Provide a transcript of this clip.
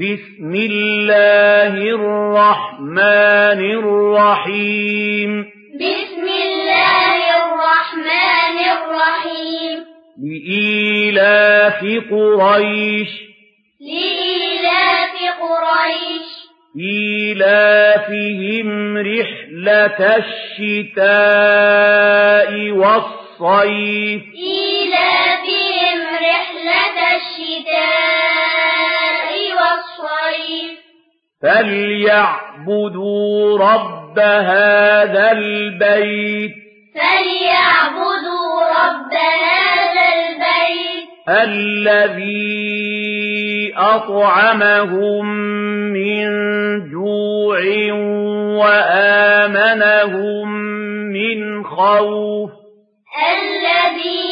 بسم الله الرحمن الرحيم. بسم الله الرحمن الرحيم. لإيلاف قريش. لإيلاف قريش. إيلافهم رحلة الشتاء والصيف. إيلافهم فليعبدوا رب هذا البيت فليعبدوا رب هذا البيت الذي أطعمهم من جوع وآمنهم من خوف الذي